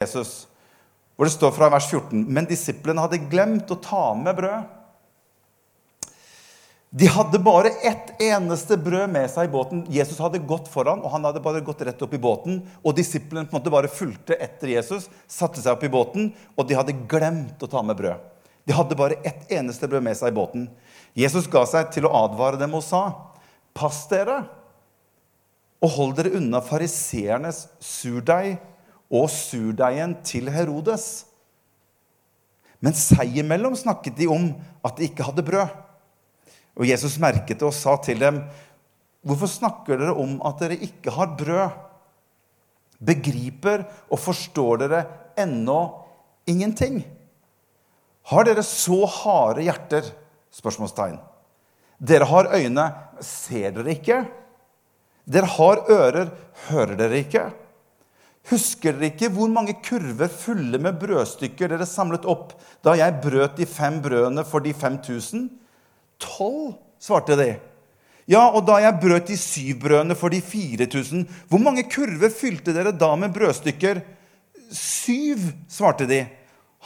Jesus, hvor det står fra vers 14.: Men disiplene hadde glemt å ta med brød. De hadde bare ett eneste brød med seg i båten. Jesus hadde gått foran, og han hadde bare gått rett opp i båten. Og disiplene på en måte bare fulgte etter Jesus, satte seg opp i båten, og de hadde glemt å ta med brød. De hadde bare ett eneste brød med seg i båten. Jesus ga seg til å advare dem og sa, 'Pass dere, og hold dere unna fariseernes surdeig og surdeigen til Herodes.' Men seg imellom snakket de om at de ikke hadde brød. Og Jesus merket det og sa til dem, 'Hvorfor snakker dere om at dere ikke har brød?' Begriper og forstår dere ennå ingenting? Har dere så harde hjerter? Spørsmålstegn. Dere har øyne, ser dere ikke? Dere har ører, hører dere ikke? Husker dere ikke hvor mange kurver fulle med brødstykker dere samlet opp da jeg brøt de fem brødene for de 5000? Tolv, svarte de. Ja, og da jeg brøt de syv brødene for de 4000, hvor mange kurver fylte dere da med brødstykker? Syv, svarte de.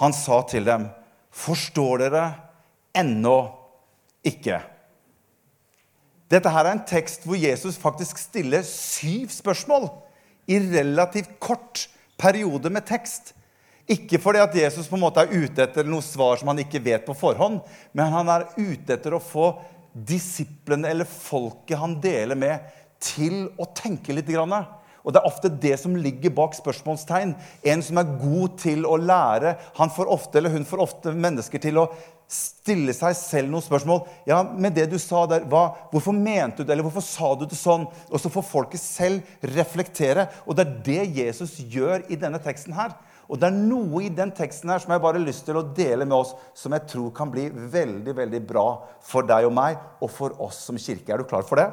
Han sa til dem, forstår dere ennå ikke? Dette her er en tekst hvor Jesus faktisk stiller syv spørsmål i relativt kort periode med tekst. Ikke fordi at Jesus på en måte er ute etter noe svar som han ikke vet på forhånd, men han er ute etter å få disiplene eller folket han deler med, til å tenke litt. Grann. Og det er ofte det som ligger bak spørsmålstegn. En som er god til å lære, han får ofte, eller hun får ofte mennesker til å stille seg selv noen spørsmål. Ja, med det du sa der, hva, Hvorfor mente du det, eller hvorfor sa du det sånn? Og så får folket selv reflektere. Og det er det Jesus gjør i denne teksten her. Og det er noe i den teksten her som jeg bare har lyst til å dele med oss, som jeg tror kan bli veldig, veldig bra for deg og meg, og for oss som kirke. Er du klar for det?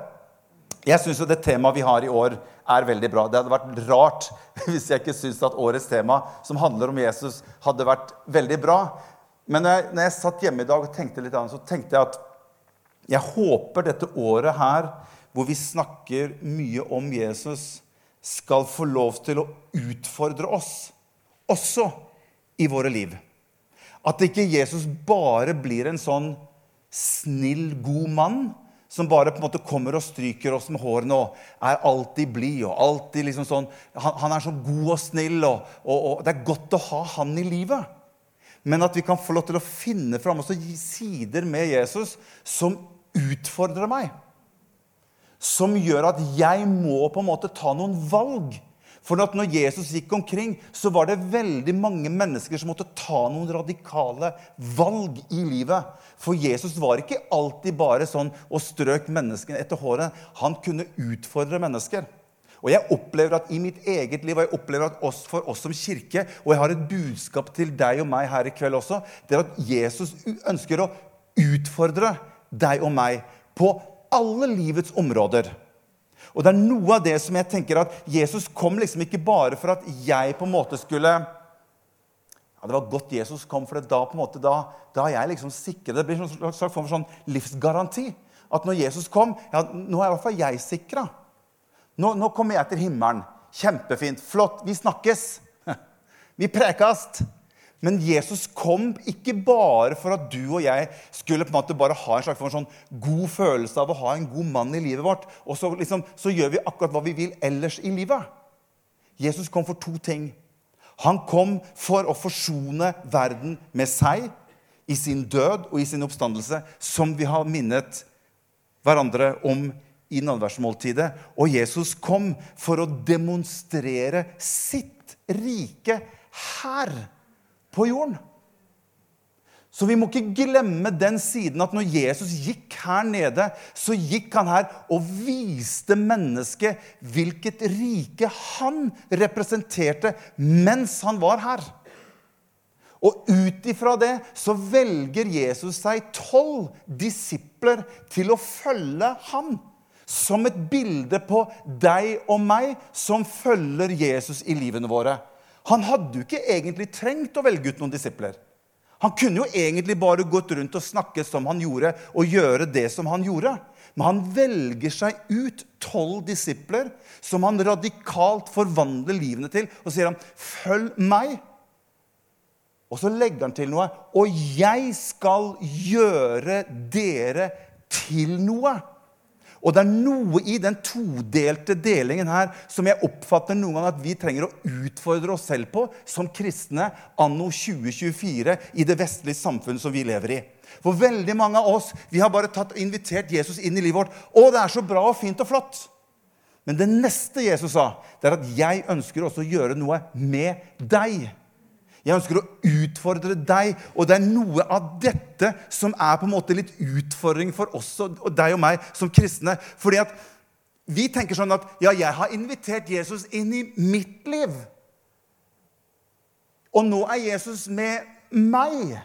Jeg syns det temaet vi har i år, er veldig bra. Det hadde vært rart hvis jeg ikke syntes at årets tema, som handler om Jesus, hadde vært veldig bra. Men når jeg, når jeg satt hjemme i dag og tenkte litt annet, så tenkte jeg at jeg håper dette året her, hvor vi snakker mye om Jesus, skal få lov til å utfordre oss, også i våre liv. At ikke Jesus bare blir en sånn snill, god mann som bare på en måte kommer og stryker oss med hårene og er alltid blid og alltid liksom sånn han, han, er så god og snill, og, og, og, det er godt å ha han i livet. Men at vi kan få lov til å finne fram også sider med Jesus som utfordrer meg. Som gjør at jeg må på en måte ta noen valg for når Jesus gikk omkring, så var det veldig mange mennesker som måtte ta noen radikale valg i livet. For Jesus var ikke alltid bare sånn og strøk menneskene etter håret. Han kunne utfordre mennesker. Og jeg opplever at i mitt eget liv, og jeg opplever at oss, for oss som kirke Og jeg har et budskap til deg og meg her i kveld også. Det er at Jesus ønsker å utfordre deg og meg på alle livets områder. Og det er noe av det som jeg tenker at Jesus kom liksom ikke bare for at jeg på en måte skulle ja, Det var godt Jesus kom, for da på en måte, da, da jeg liksom sikret. Det blir en slags form for sånn livsgaranti. At når Jesus kom ja, Nå er i hvert fall jeg sikra. Nå, nå, kommer jeg til himmelen. Kjempefint. Flott. Vi snakkes. Vi prekast. Men Jesus kom ikke bare for at du og jeg skulle på en måte bare ha en slags sånn god følelse av å ha en god mann i livet vårt, og så, liksom, så gjør vi akkurat hva vi vil ellers i livet. Jesus kom for to ting. Han kom for å forsone verden med seg i sin død og i sin oppstandelse, som vi har minnet hverandre om i nadværsmåltidet. Og Jesus kom for å demonstrere sitt rike her på jorden. Så vi må ikke glemme den siden at når Jesus gikk her nede, så gikk han her og viste mennesket hvilket rike han representerte mens han var her. Og ut ifra det så velger Jesus seg tolv disipler til å følge ham. Som et bilde på deg og meg som følger Jesus i livene våre. Han hadde jo ikke egentlig trengt å velge ut noen disipler. Han kunne jo egentlig bare gått rundt og snakket som han gjorde, og gjøre det som han gjorde. Men han velger seg ut tolv disipler som han radikalt forvandler livene til. Og sier han, 'Følg meg.' Og så legger han til noe. 'Og jeg skal gjøre dere til noe'. Og det er noe i den todelte delingen her som jeg oppfatter noen gang at vi trenger å utfordre oss selv på som kristne anno 2024 i det vestlige samfunnet som vi lever i. For veldig mange av oss vi har bare tatt, invitert Jesus inn i livet vårt. Å, det er så bra og fint og flott. Men det neste Jesus sa, det er at jeg ønsker også å gjøre noe med deg. Jeg ønsker å utfordre deg, og det er noe av dette som er på en måte litt utfordring for oss og deg og meg som kristne. Fordi at vi tenker sånn at ja, jeg har invitert Jesus inn i mitt liv. Og nå er Jesus med meg.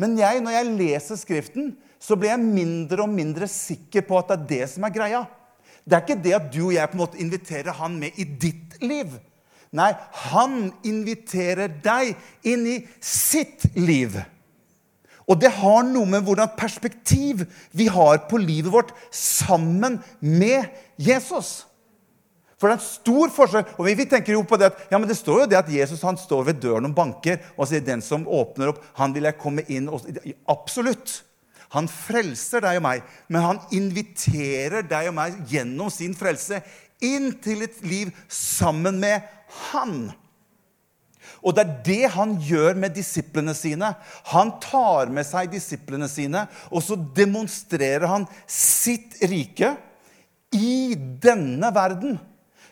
Men jeg, når jeg leser Skriften, så blir jeg mindre og mindre sikker på at det er det som er greia. Det er ikke det at du og jeg på en måte inviterer han med i ditt liv. Nei, han inviterer deg inn i sitt liv. Og det har noe med hvordan perspektiv vi har på livet vårt sammen med Jesus. For det er en stor forskjell. Og vi tenker jo på Det at, ja, men det står jo det at Jesus han står ved døren og banker og sier den som åpner opp, han vil jeg komme inn og Absolutt. Han frelser deg og meg, men han inviterer deg og meg gjennom sin frelse inn til et liv sammen med han. Og det er det han gjør med disiplene sine. Han tar med seg disiplene sine, og så demonstrerer han sitt rike i denne verden.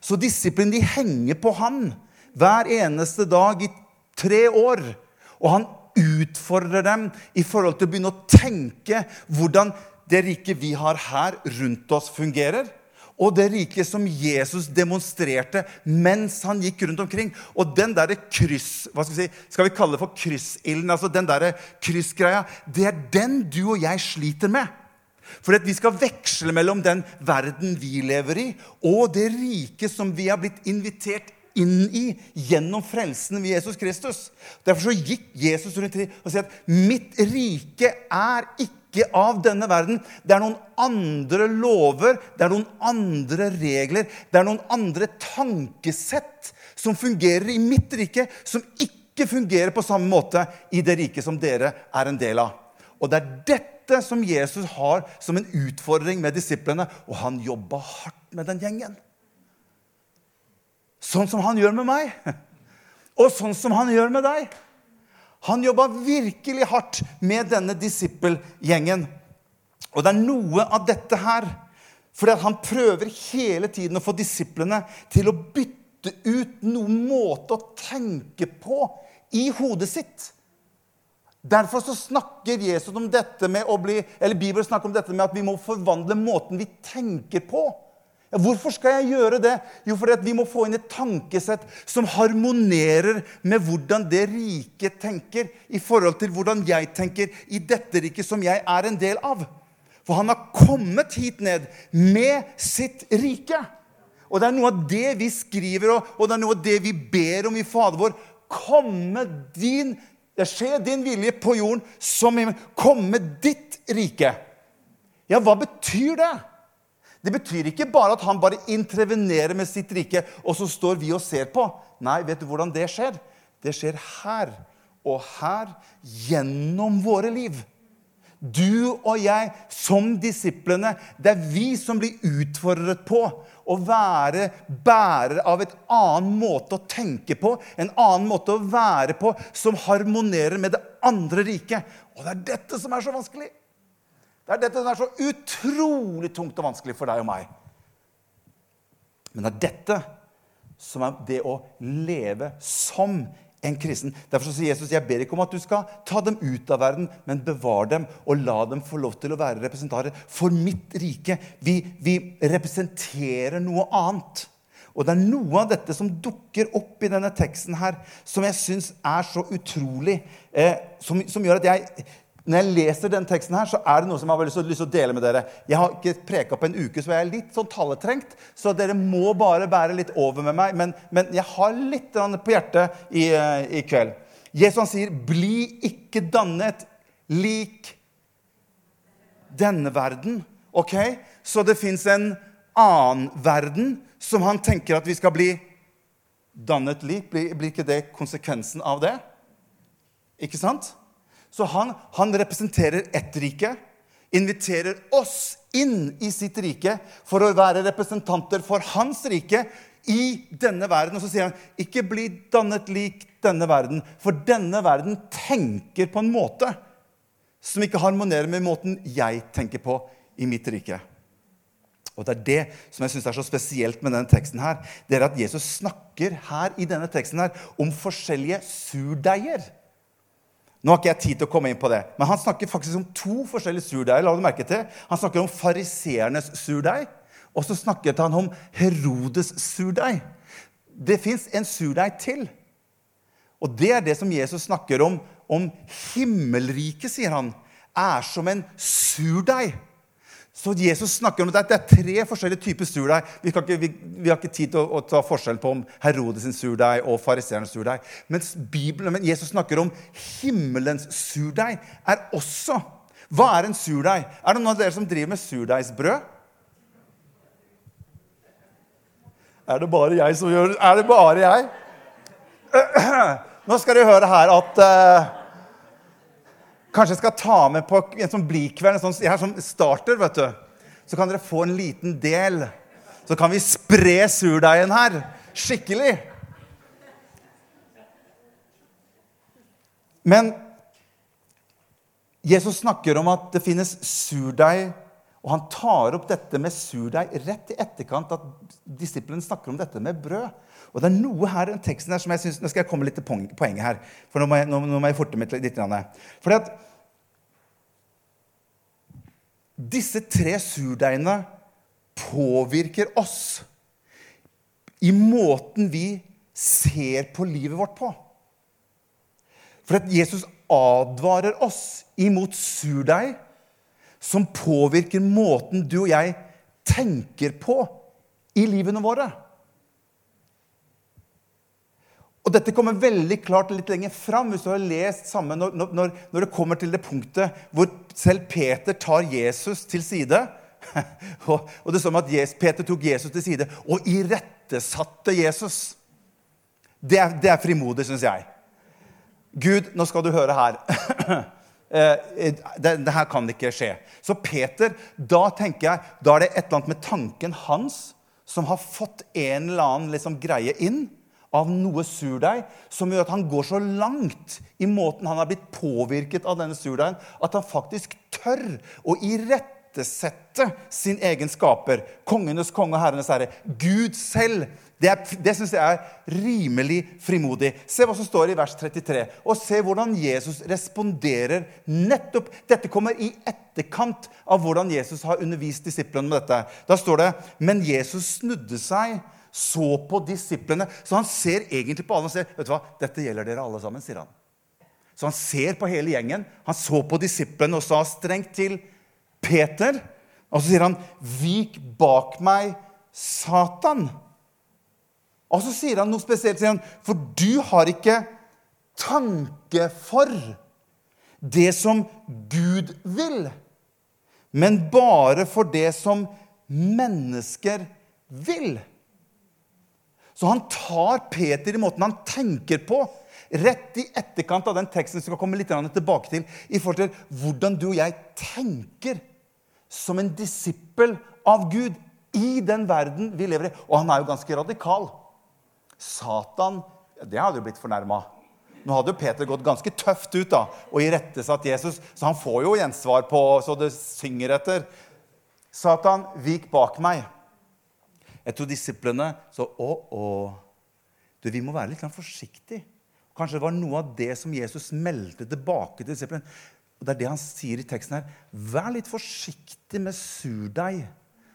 Så disiplene de henger på han hver eneste dag i tre år. Og han utfordrer dem i forhold til å begynne å tenke hvordan det riket vi har her rundt oss, fungerer og det riket som Jesus demonstrerte mens han gikk rundt omkring. Og den derre kryss... Hva skal vi si? Skal vi kalle det for kryssilden? Altså den derre kryssgreia. Det er den du og jeg sliter med. For vi skal veksle mellom den verden vi lever i, og det riket som vi har blitt invitert inn i gjennom frelsen ved Jesus Kristus. Derfor så gikk Jesus rundt og sa at 'mitt rike er ikke ikke av denne verden. Det er noen andre lover, det er noen andre regler, det er noen andre tankesett som fungerer i mitt rike, som ikke fungerer på samme måte i det riket som dere er en del av. Og det er dette som Jesus har som en utfordring med disiplene, og han jobba hardt med den gjengen. Sånn som han gjør med meg, og sånn som han gjør med deg. Han jobba virkelig hardt med denne disippelgjengen. Og det er noe av dette her fordi han prøver hele tiden å få disiplene til å bytte ut noen måte å tenke på i hodet sitt. Derfor så snakker Jesus om dette med å bli, eller Bibelen snakker om dette med at vi må forvandle måten vi tenker på. Ja, hvorfor skal jeg gjøre det? Jo, fordi vi må få inn et tankesett som harmonerer med hvordan det rike tenker, i forhold til hvordan jeg tenker i dette riket som jeg er en del av. For han har kommet hit ned med sitt rike. Og det er noe av det vi skriver, og det er noe av det vi ber om i Fader vår. Komme din Det skjer din vilje på jorden som i Komme ditt rike. Ja, hva betyr det? Det betyr ikke bare at han bare intervenerer med sitt rike, og så står vi og ser på. Nei, vet du hvordan det skjer? Det skjer her og her gjennom våre liv. Du og jeg som disiplene, det er vi som blir utfordret på å være bærer av et annen måte å tenke på, en annen måte å være på, som harmonerer med det andre riket. Og det er dette som er så vanskelig. Det er dette som er så utrolig tungt og vanskelig for deg og meg. Men det er dette som er det å leve som en kristen. Derfor sier Jesus jeg ber ikke om at du skal ta dem ut av verden, men bevar dem og la dem få lov til å være representanter for mitt rike. Vi, vi representerer noe annet. Og det er noe av dette som dukker opp i denne teksten her, som jeg syns er så utrolig. Eh, som, som, gjør at jeg når jeg leser den teksten, her, så er det noe som jeg har lyst til, å dele med dere. Jeg har ikke preka på en uke, så jeg er litt sånn taletrengt. Så dere må bare bære litt over med meg. Men, men jeg har litt på hjertet i, eh, i, kveld. Jesus sier, 'Bli ikke dannet lik denne verden'. Ok? Så det fins en annen verden som han tenker at vi skal bli dannet lik. Blir, blir ikke det konsekvensen av det? Ikke sant? Så han, han representerer ett rike, inviterer oss inn i sitt rike for å være representanter for hans rike i denne verden. Og så sier han, ikke bli dannet lik denne verden, for denne verden tenker på en måte som ikke harmonerer med måten jeg tenker på i mitt rike. Og Det er det som jeg synes er så spesielt med denne teksten. her, det er at Jesus snakker her i denne teksten her om forskjellige surdeiger. Nå har ikke jeg tid til å komme inn på det, men han snakker faktisk om to forskjellige surdeiger. la du merke til. Han snakker om fariseernes surdeig, og så snakket han om Herodes surdeig. Det fins en surdeig til. Og det er det som Jesus snakker om. Om himmelriket, sier han, er som en surdeig så Jesus snakker om at det er tre forskjellige typer surdeig. Vi, vi, vi, har ikke tid til å, å ta forskjell på om Herodes sin surdeig og fariseernes surdeig. Men Jesus snakker om himmelens surdeig er også Hva er en surdeig? Er det noen av dere som driver med surdeigsbrød? Er det bare jeg som gjør? Er det bare jeg? Nå skal dere høre her at uh, Kanskje jeg skal ta med på en sånn blikveld, en sånn, jeg har sånn starter, vet du. Så kan dere få en liten del. Så kan vi spre surdeigen her skikkelig. Men Jesus snakker om at det finnes surdeig, og han tar opp dette med surdeig rett i etterkant at disiplene snakker om dette med brød. Og det er noe her i teksten her som jeg synes, Nå skal jeg komme litt til poenget her. For nå må jeg, nå, nå må jeg forte meg litt. Fordi at disse tre surdeigene påvirker oss i måten vi ser på livet vårt på. For at Jesus advarer oss imot surdeig som påvirker måten du og jeg tenker på i livene våre. Og Dette kommer veldig klart litt lenger fram hvis du har lest sammen når, når, når, det kommer til det punktet hvor selv Peter tar Jesus til side. og, og det står om at Peter tok Jesus til side og irettesatte Jesus. Det er, det er frimodig, syns jeg. Gud, nå skal du høre her. Eh, det, det, her kan ikke skje. Så Peter, da tenker jeg, da er det et eller annet med tanken hans som har fått en eller annen liksom, greie inn av noe surdeig som gjør at han går så langt i måten han har blitt påvirket av denne surdeigen, at han faktisk tør å irettesette sin egen skaper, kongenes konge og herrenes herre, Gud selv. Det, er, det syns jeg er rimelig frimodig. Se hva som står i vers 33, og se hvordan Jesus responderer nettopp Dette kommer i etterkant av hvordan Jesus har undervist disiplene med dette. Da står det Men Jesus snudde seg så på disiplene. Så han ser egentlig på alle og sier vet du hva, dette gjelder dere alle sammen. sier han. Så han ser på hele gjengen. Han så på disiplene og sa strengt til Peter. Og så sier han, 'Vik bak meg, Satan'. Og så sier han noe spesielt. sier han, 'For du har ikke tanke for det som Gud vil', men bare for det som mennesker vil'. Så han tar Peter i måten han tenker på, rett i etterkant av den teksten vi skal komme litt tilbake til, i forhold til hvordan du og jeg tenker som en disippel av Gud i den verden vi lever i. Og han er jo ganske radikal. Satan Det hadde jo blitt fornærma. Nå hadde jo Peter gått ganske tøft ut da, og irettesatt Jesus, så han får jo gjensvar på så det synger etter. Satan, vik bak meg. Jeg tror disiplene så Å, å. Du, vi må være litt forsiktige. Kanskje det var noe av det som Jesus meldte tilbake til disiplene. Og Det er det han sier i teksten her. Vær litt forsiktig med surdeig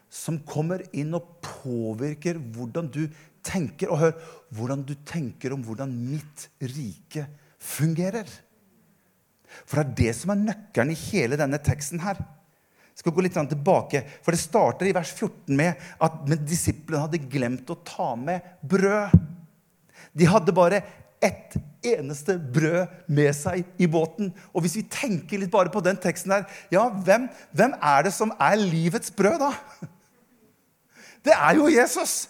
som kommer inn og påvirker hvordan du tenker. Og hør hvordan du tenker om hvordan mitt rike fungerer. For det er det som er nøkkelen i hele denne teksten her Jeg skal gå litt tilbake, for Det starter i vers 14 med at disiplene hadde glemt å ta med brød. De hadde bare ett eneste brød med seg i båten. Og hvis vi tenker litt bare på den teksten der, ja, hvem, hvem er det som er livets brød, da? Det er jo Jesus.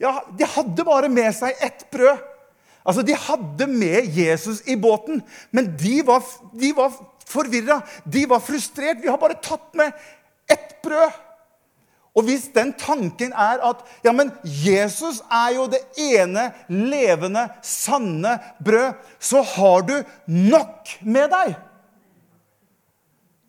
Ja, De hadde bare med seg ett brød. Altså, De hadde med Jesus i båten, men de var, de var forvirra. De var frustrert. Vi har bare tatt med ett brød. Og hvis den tanken er at ja, men Jesus er jo det ene levende, sanne brød, så har du nok med deg.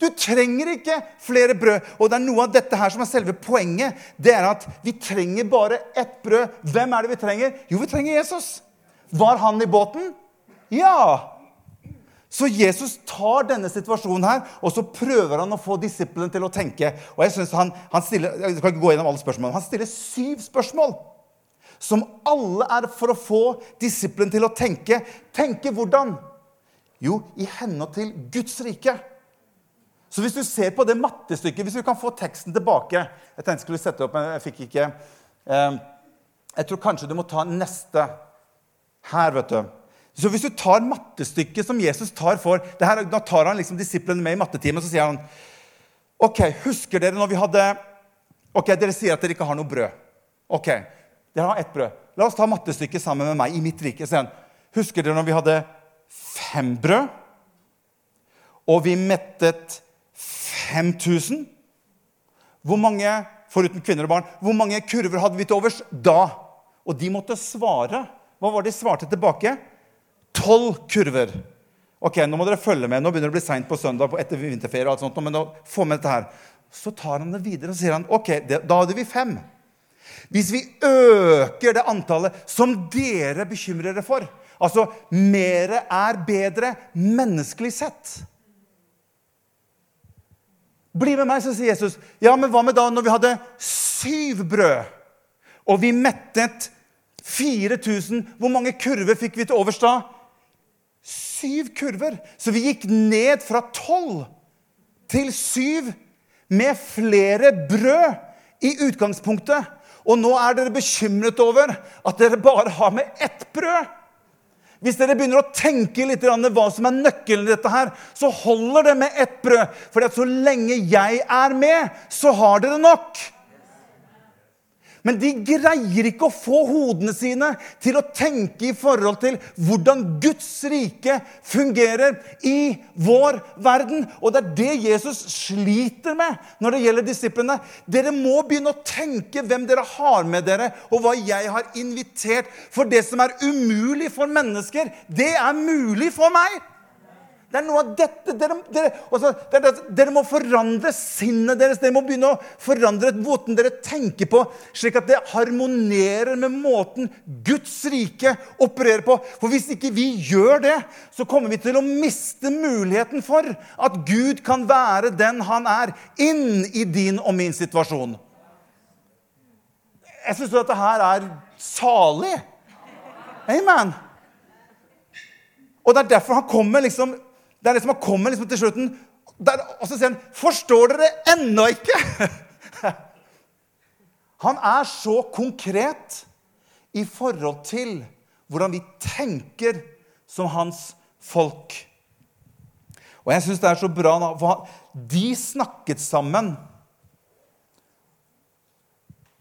Du trenger ikke flere brød. Og det er noe av dette her som er selve poenget. Det er at vi trenger bare ett brød. Hvem er det vi trenger? Jo, vi trenger Jesus. Var han i båten? Ja. Så Jesus tar denne situasjonen her, og så prøver han å få disiplene til å tenke. Og jeg synes han, han stiller, jeg skal ikke gå gjennom alle spørsmålene, han stiller syv spørsmål. Som alle er for å få disiplene til å tenke. Tenke hvordan? Jo, i henhold til Guds rike. Så hvis du ser på det mattestykket Hvis du kan få teksten tilbake Jeg tenkte jeg skulle sette opp, men jeg fikk ikke. Eh, jeg tror kanskje du må ta neste her, vet du. Så hvis du tar mattestykket som Jesus tar for her, Da tar han liksom disiplene med i mattetimen så sier han, OK, husker dere når vi hadde Ok, Dere sier at dere ikke har noe brød. Ok, Dere har ett brød. La oss ta mattestykket sammen med meg i mitt rike. sier. Husker dere når vi hadde fem brød, og vi mettet 5000? Hvor mange foruten kvinner og barn, hvor mange kurver hadde vi til overs da? Og de måtte svare. Hva var det de svarte tilbake? Tolv kurver. Ok, Nå må dere følge med. Nå begynner det å bli seint på søndag etter vinterferie. og alt sånt, men nå få med dette her. Så tar han det videre og sier han, ok, det, da hadde vi fem. Hvis vi øker det antallet som dere bekymrer dere for Altså mere er bedre menneskelig sett. Bli med meg, så sier Jesus. Ja, men hva med da når vi hadde syv brød, og vi mettet 4000? Hvor mange kurver fikk vi til overs da? syv kurver. Så vi gikk ned fra tolv til syv med flere brød i utgangspunktet. Og nå er dere bekymret over at dere bare har med ett brød. Hvis dere begynner å tenke litt hva som er nøkkelen i dette, her, så holder det med ett brød. For så lenge jeg er med, så har dere nok. Men de greier ikke å få hodene sine til å tenke i forhold til hvordan Guds rike fungerer i vår verden. Og det er det Jesus sliter med når det gjelder disiplene. Dere må begynne å tenke hvem dere har med dere, og hva jeg har invitert. For det som er umulig for mennesker, det er mulig for meg. Det er noe av dette dere, dere, også, dere, dere, må forandre sinnet deres. Dere må begynne å forandre måten dere tenker på, slik at det harmonerer med måten Guds rike opererer på. For hvis ikke vi gjør det, så kommer vi til å miste muligheten for at Gud kan være den han er, inn i din og min situasjon. Jeg syns dette her er salig. Amen. Og det er derfor han kommer liksom det er det som har kommet liksom til slutten. Der, og så sier han, 'Forstår dere ennå ikke?' Han er så konkret i forhold til hvordan vi tenker som hans folk. Og jeg syns det er så bra for De snakket sammen.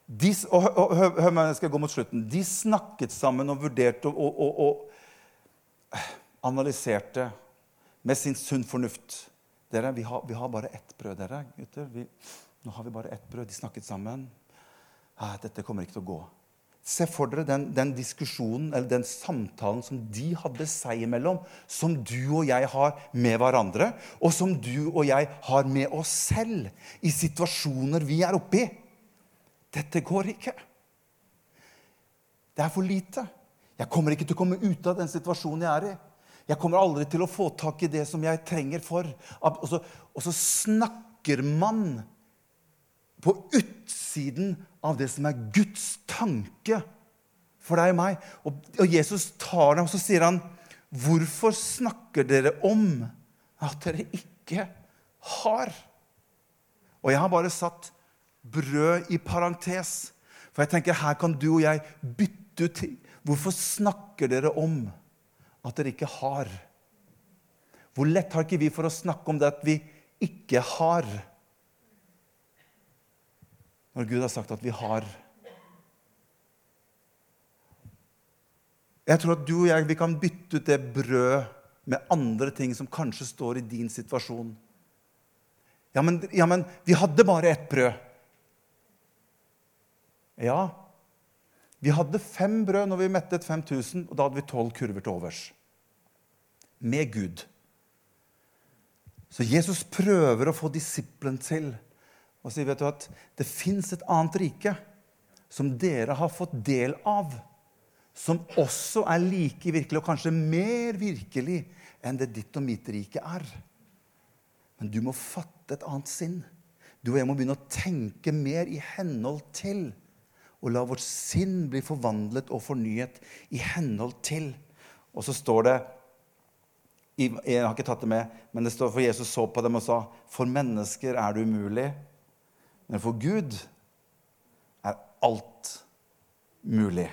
De, og, og, hør meg, jeg skal gå mot slutten. De snakket sammen og vurderte og, og, og analyserte med sin sunn fornuft. Dere, vi har, vi har, bare ett brød, dere gutter. Vi, nå har vi bare ett brød. De snakket sammen. Ah, dette kommer ikke til å gå. Se for dere den, den, diskusjonen eller den samtalen som de hadde seg imellom, som du og jeg har med hverandre, og som du og jeg har med oss selv i situasjoner vi er oppe i. Dette går ikke. Det er for lite. Jeg kommer ikke til å komme ut av den situasjonen jeg er i. Jeg kommer aldri til å få tak i det som jeg trenger for. Og så, og så snakker man på utsiden av det som er Guds tanke for deg og meg. Og, og Jesus tar det, og så sier han, 'Hvorfor snakker dere om at dere ikke har?' Og jeg har bare satt brød i parentes. For jeg tenker her kan du og jeg bytte ut ting. Hvorfor snakker dere om at dere ikke har? Hvor lett har ikke vi for å snakke om det at vi ikke har? Når Gud har sagt at vi har. Jeg tror at du og jeg vi kan bytte ut det brød med andre ting som kanskje står i din situasjon. Ja, men, ja, men vi hadde bare ett brød. Ja, vi hadde fem brød når vi mettet 5000, og da hadde vi tolv kurver til overs. Med Gud. Så Jesus prøver å få disippelen til å si vet du at det fins et annet rike som dere har fått del av som også er like virkelig, og kanskje mer virkelig, enn det ditt og mitt rike er. Men du må fatte et annet sinn. Du og jeg må begynne å tenke mer i henhold til. Og la vårt sinn bli forvandlet og fornyet i henhold til. Og så står det Jeg har ikke tatt det med, men det står for Jesus så på dem og sa For mennesker er det umulig, men for Gud er alt mulig.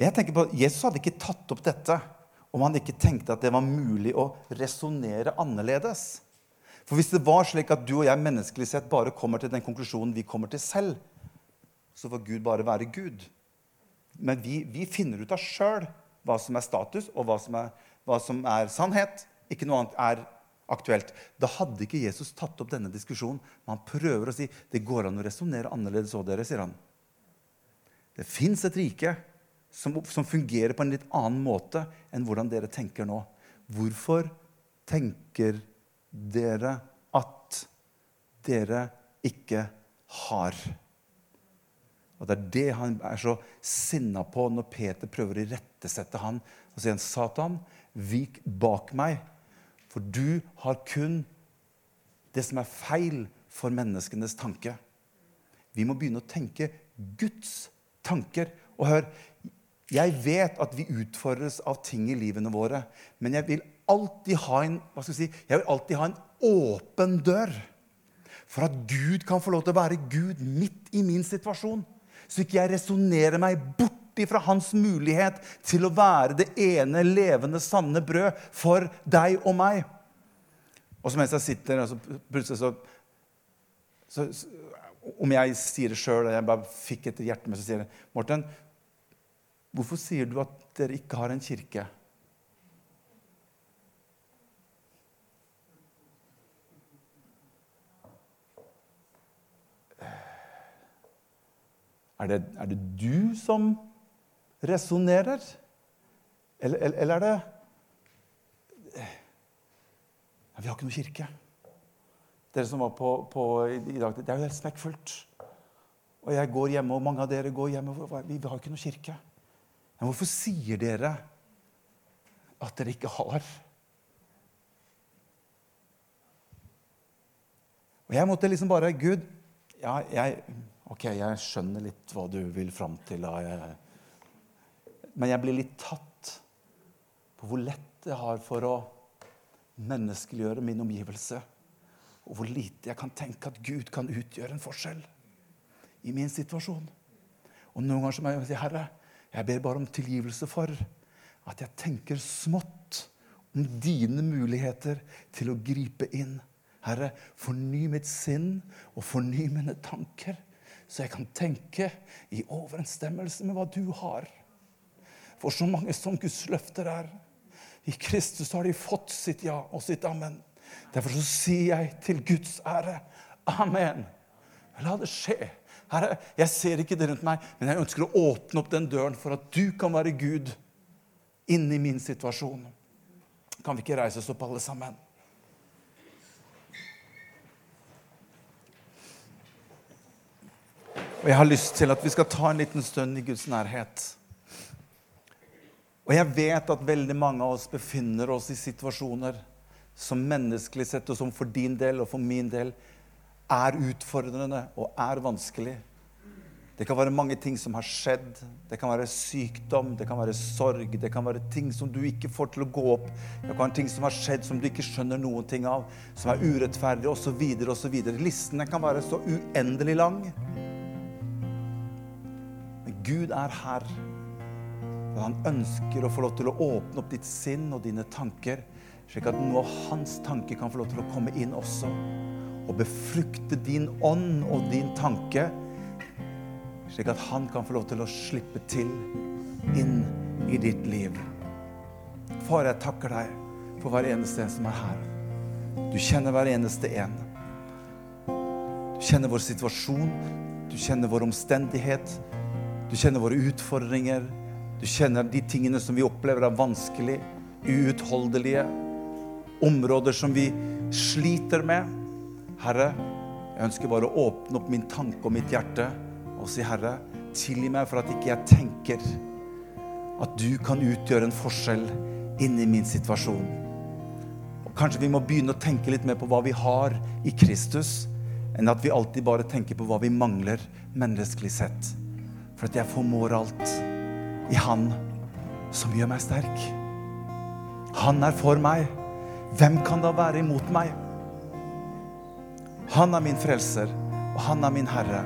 Jeg tenker på, Jesus hadde ikke tatt opp dette om han ikke tenkte at det var mulig å resonnere annerledes. For hvis det var slik at du og jeg menneskelig sett bare kommer til den konklusjonen vi kommer til selv, så får Gud bare være Gud. Men vi, vi finner ut av sjøl hva som er status, og hva som er, hva som er, sannhet. Ikke noe annet er aktuelt. Da hadde ikke Jesus tatt opp denne diskusjonen. Men han prøver å si det går an å resonnere annerledes òg, dere, sier han. Det fins et rike som, som, fungerer på en litt annen måte enn hvordan dere tenker nå. Hvorfor tenker dere at dere ikke har? Og Det er det han er så sinna på når Peter prøver å irettesette han. Og sier han, 'Satan, vik bak meg, for du har kun det som er feil for menneskenes tanke.' Vi må begynne å tenke Guds tanker. Og hør, jeg vet at vi utfordres av ting i livene våre, men jeg vil alltid ha en, hva skal jeg si, jeg vil alltid ha en åpen dør. For at Gud kan få lov til å være Gud midt i min situasjon. Så ikke jeg resonnerer meg bort fra hans mulighet til å være det ene levende, sanne brød for deg og meg. Og så mens jeg sitter, og så plutselig så, så, så Om jeg sier det sjøl, og jeg bare fikk et hjerte med, så sier jeg Morten, Hvorfor sier du at dere ikke har en kirke? Er det, er det du som resonnerer? Eller, eller, er det ja, Vi har ikke noe kirke. Dere som var på, på i dag, Det er jo helt smekkfullt. Og jeg går hjemme, og mange av dere går hjemme. Vi, vi har ikke noe kirke. Men hvorfor sier dere at dere ikke har? Og jeg måtte liksom bare Gud, ja, jeg, ok, jeg skjønner litt hva du vil fram til. Men jeg blir litt tatt på hvor lett jeg har for å menneskeliggjøre min omgivelse. Og hvor lite jeg kan tenke at Gud kan utgjøre en forskjell i min situasjon. Og noen ganger så må jeg si, Herre, jeg ber bare om tilgivelse for at jeg tenker smått om dine muligheter til å gripe inn. Herre, forny mitt sinn og forny mine tanker, så jeg kan tenke i overensstemmelse med hva du har. For så mange som Guds løfter er, i Kristus har de fått sitt ja og sitt amen. Derfor så sier jeg til Guds ære amen. La det skje Herre, jeg ser ikke det rundt meg, men jeg ønsker å åpne opp den døren for at du kan være Gud inni min situasjon. Kan vi ikke reise oss opp, alle sammen? Og jeg har lyst til at vi skal ta en liten stund i Guds nærhet. Og jeg vet at veldig mange av oss befinner oss i situasjoner som menneskelig sett, og som for din del og for min del er utfordrende og er vanskelig. Det kan være mange ting som har skjedd. Det kan være sykdom, det kan være sorg, det kan være ting som du ikke får til å gå opp. Det kan være ting som har skjedd som du ikke skjønner noen ting av, som er urettferdig osv. osv. Listene kan være så uendelig lang. Gud er her. At han ønsker å få lov til å åpne opp ditt sinn og dine tanker, slik at noe av hans tanker kan få lov til å komme inn også. Og befrukte din ånd og din tanke, slik at han kan få lov til å slippe til inn i ditt liv. Far, jeg takker deg for hver eneste en som er her. Du kjenner hver eneste en. Du kjenner vår situasjon, du kjenner vår omstendighet, du kjenner våre utfordringer. Du kjenner de tingene som vi opplever er vanskelig, uutholdelige. Områder som vi sliter med. Herre, jeg ønsker bare å åpne opp min tanke og mitt hjerte og si, Herre, tilgi meg for at ikke jeg tenker at du kan utgjøre en forskjell inni min situasjon. Og Kanskje vi må begynne å tenke litt mer på hva vi har i Kristus, enn at vi alltid bare tenker på hva vi mangler menneskelig sett. For at jeg formår alt i Han som gjør meg sterk. Han er for meg. Hvem kan da være imot meg? Han er min frelser, og han er min Herre.